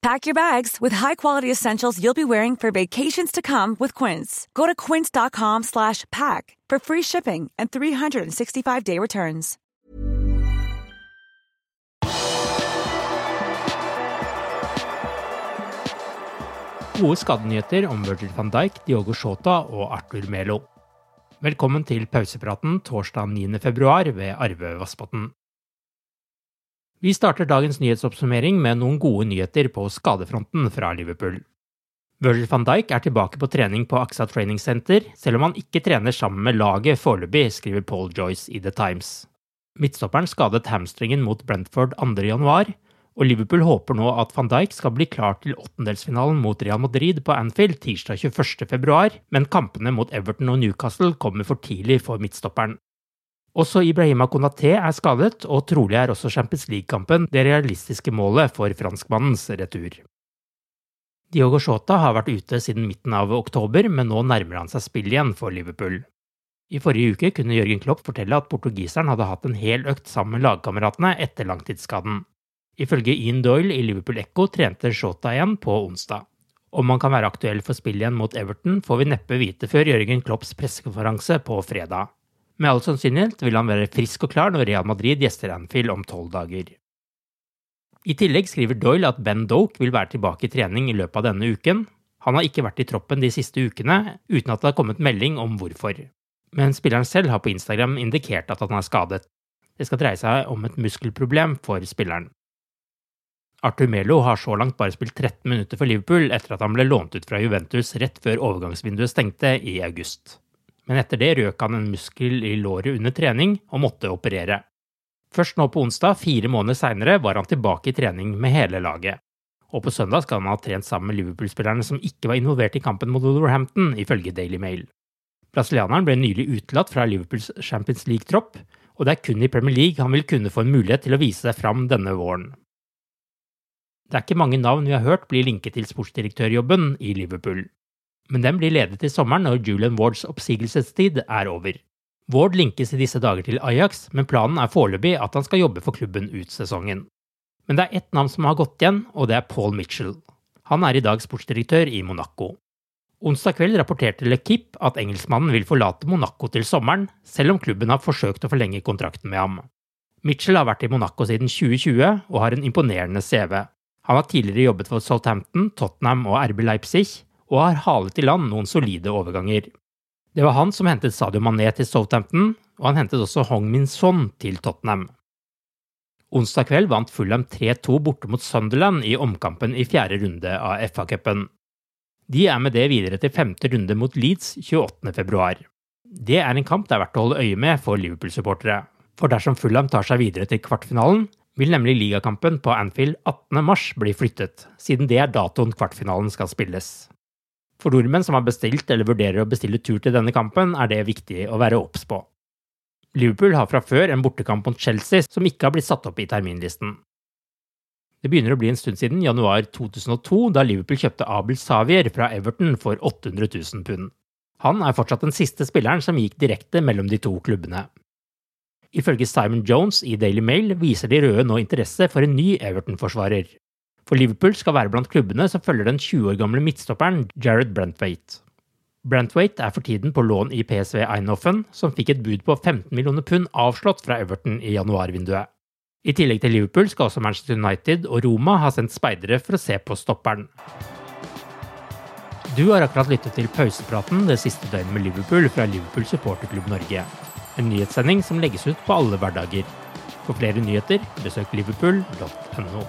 Pack your bags with high-quality essentials you'll be wearing for vacations to come with Quince. Go to quince.com slash pack for free shipping and 365-day returns. Gode skadenyheter om Virgil van Dijk, Diogo Shota og Arthur Melo. Velkommen til pausepraten torsdag 9. februar ved Arve Vassbotn. Vi starter dagens nyhetsoppsummering med noen gode nyheter på skadefronten fra Liverpool. Virgil van Dijk er tilbake på trening på AXA Training Center, selv om han ikke trener sammen med laget foreløpig, skriver Paul Joyce i The Times. Midtstopperen skadet hamstringen mot Brentford 2.1, og Liverpool håper nå at van Dijk skal bli klar til åttendelsfinalen mot Real Madrid på Anfield tirsdag 21.2, men kampene mot Everton og Newcastle kommer for tidlig for midtstopperen. Også Ibrahima Konaté er skadet, og trolig er også Champions League-kampen det realistiske målet for franskmannens retur. Diogo Shota har vært ute siden midten av oktober, men nå nærmer han seg spill igjen for Liverpool. I forrige uke kunne Jørgen Klopp fortelle at portugiseren hadde hatt en hel økt sammen med lagkameratene etter langtidsskaden. Ifølge Ian Doyle i Liverpool Echo trente Shota igjen på onsdag. Om han kan være aktuell for spill igjen mot Everton, får vi neppe vite før Jørgen Klopps pressekonferanse på fredag. Med all sannsynlighet vil han være frisk og klar når Real Madrid gjester Anfield om tolv dager. I tillegg skriver Doyle at Ben Doke vil være tilbake i trening i løpet av denne uken. Han har ikke vært i troppen de siste ukene, uten at det har kommet melding om hvorfor. Men spilleren selv har på Instagram indikert at han er skadet. Det skal dreie seg om et muskelproblem for spilleren. Arthur Melo har så langt bare spilt 13 minutter for Liverpool etter at han ble lånt ut fra Juventus rett før overgangsvinduet stengte i august. Men etter det røk han en muskel i låret under trening og måtte operere. Først nå på onsdag, fire måneder seinere, var han tilbake i trening med hele laget. Og på søndag skal han ha trent sammen med Liverpool-spillerne som ikke var involvert i kampen mot Wolverhampton, ifølge Daily Mail. Brasilianeren ble nylig utelatt fra Liverpools Champions League-tropp, og det er kun i Premier League han vil kunne få en mulighet til å vise seg fram denne våren. Det er ikke mange navn vi har hørt bli linket til sportsdirektørjobben i Liverpool. Men den blir ledet til sommeren når Julian Wards oppsigelsestid er over. Ward linkes i disse dager til Ajax, men planen er foreløpig at han skal jobbe for klubben ut sesongen. Men det er ett navn som har gått igjen, og det er Paul Mitchell. Han er i dag sportsdirektør i Monaco. Onsdag kveld rapporterte Le Kip at engelskmannen vil forlate Monaco til sommeren, selv om klubben har forsøkt å forlenge kontrakten med ham. Mitchell har vært i Monaco siden 2020 og har en imponerende CV. Han har tidligere jobbet for Southampton, Tottenham og RB Leipzig, og har halet i land noen solide overganger. Det var han som hentet Sadio Mané til Southampton, og han hentet også Hong Min Son til Tottenham. Onsdag kveld vant Fulham 3-2 borte mot Sunderland i omkampen i fjerde runde av FA-cupen. De er med det videre til femte runde mot Leeds 28. februar. Det er en kamp det er verdt å holde øye med for Liverpool-supportere. For dersom Fulham tar seg videre til kvartfinalen, vil nemlig ligakampen på Anfield 18.3 bli flyttet, siden det er datoen kvartfinalen skal spilles. For nordmenn som har bestilt eller vurderer å bestille tur til denne kampen, er det viktig å være obs på. Liverpool har fra før en bortekamp mot Chelsea som ikke har blitt satt opp i terminlisten. Det begynner å bli en stund siden januar 2002, da Liverpool kjøpte Abel Savier fra Everton for 800 000 pund. Han er fortsatt den siste spilleren som gikk direkte mellom de to klubbene. Ifølge Simon Jones i Daily Mail viser de røde nå interesse for en ny Everton-forsvarer. For Liverpool skal være blant klubbene som følger den 20 år gamle midtstopperen Jared Brentwaite. Brentwaite er for tiden på lån i PSV Einhoffen, som fikk et bud på 15 millioner pund avslått fra Everton i januarvinduet. I tillegg til Liverpool skal også Manchester United og Roma ha sendt speidere for å se på stopperen. Du har akkurat lyttet til pausepraten det siste døgnet med Liverpool fra Liverpool supporterklubb Norge. En nyhetssending som legges ut på alle hverdager. For flere nyheter, besøk liverpool.no.